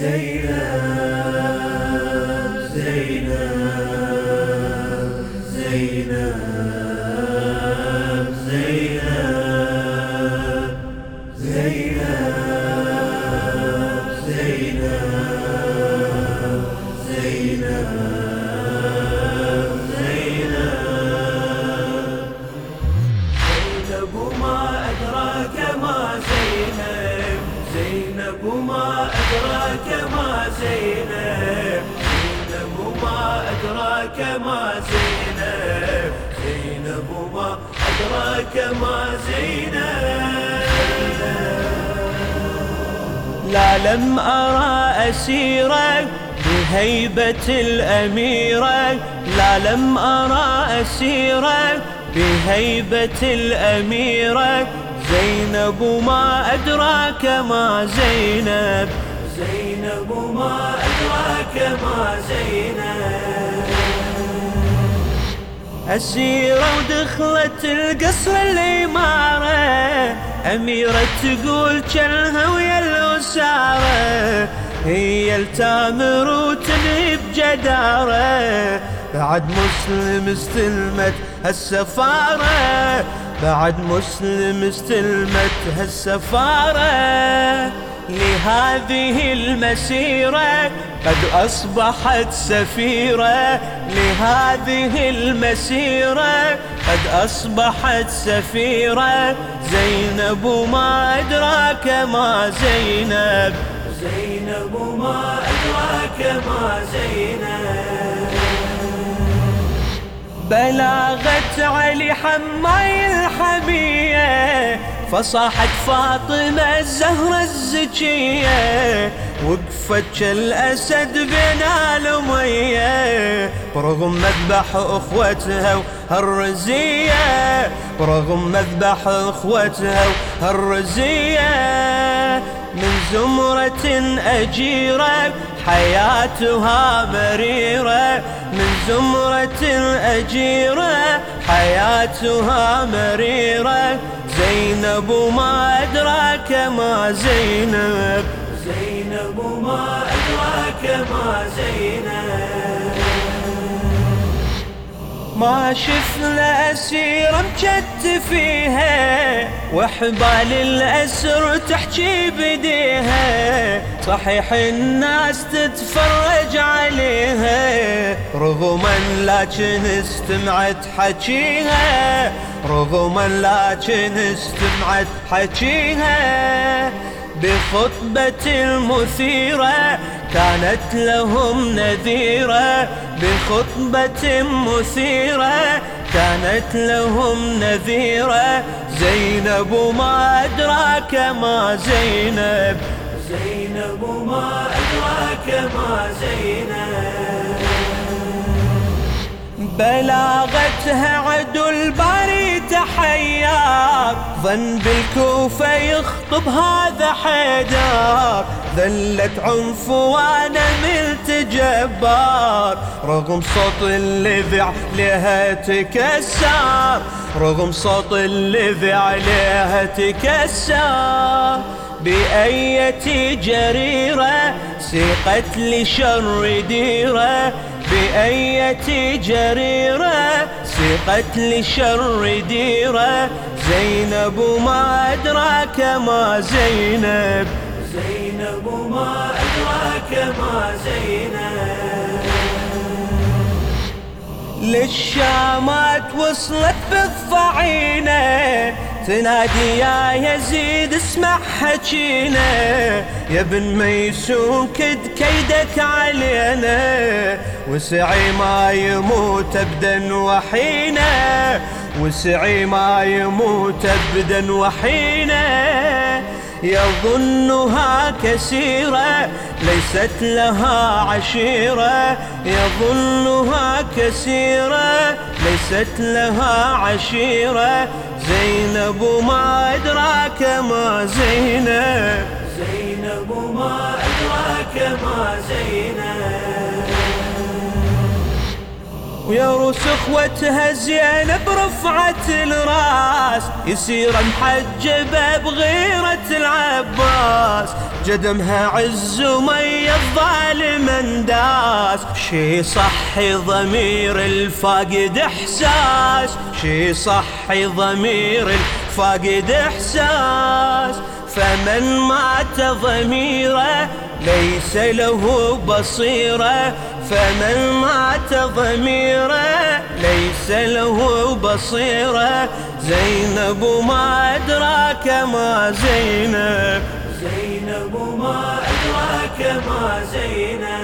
ليلى. ما زينب زينب ما أدراك ما زينب لا لم أرى أسيرك بهيبة الأميرة. لا لم أرى أسيرك بهيبة الأميرة. زينب ما أدراك ما زينب. زينب ما أدراك ما زينب. أسيرة ودخلت القصر الإمارة أميرة تقول جلها ويا الأسارة. هي التامر وتنهي بجدارة بعد مسلم استلمت هالسفارة. بعد مسلم استلمت هالسفارة. لهذه المسيرة قد أصبحت سفيرة. لهذه المسيرة قد أصبحت سفيرة. زينب ما أدراك ما زينب. زينب ما أدراك ما زينب. بلاغت علي حماي الحمية فصاحت فاطمة الزهرة الزكية. وقفت كالأسد بين الأمية برغم مذبح أخوتها وهالرزية. برغم مذبح أخوتها وهالرزية. من زمرة أجيرة حياتها مريرة من زمرة أجيرة حياتها مريرة زينب ما أدراك ما زينب. زينب ما أدراك ما زينب. ما شفنا أسير مجت فيها وحبال الأسر تحكي بديها. صحيح الناس تتفرج عليها رغما لكن استمعت حكيها رغما لكن استمعت حكيها بخطبة المثيرة كانت لهم نذيرة. بخطبة مثيرة كانت لهم نذيرة. زينب ما أدراك ما زينب زينب ما أدراك ما زينب. بلاغتها عدو الباري تحيار ظن بالكوفة يخطب هذا حيدار ذلت عنفوانة ملت جبار. رغم صوت اللذع لها تكسر رغم صوت اللذع لها تكسر بأية جريرة سيقت لشر ديرة. بأية جريرة سيقت لشر ديرة. زينب ما أدراك ما زينب. زينب ما أدراك ما زينب. للشامات وصلت بالضعينة تنادي يا يزيد اسمع حكينا. يا ابن ميسون كد كيدك علينا. وسعي ما يموت ابدا وحينا. وسعي ما يموت ابدا وحينا. يظنها كسيرة ليست لها عشيرة. يظنها كسيرة ليست لها عشيرة. زينب ما أدراك ما زينب. زينب ما أدراك ما زينب. ويروس اخوتها زينب رفعت الراس يصير محجبه بغيرة العباس. جدمها عز ومي الظالم انداس. شي صحي ضمير الفاقد إحساس. شي صحي ضمير الفاقد إحساس. فمن مات ضميره ليس له بصيره فمن مات ضميره ليس له بصيره. زينب ما أدراك ما زينب. زينب ما أدراك ما زينب.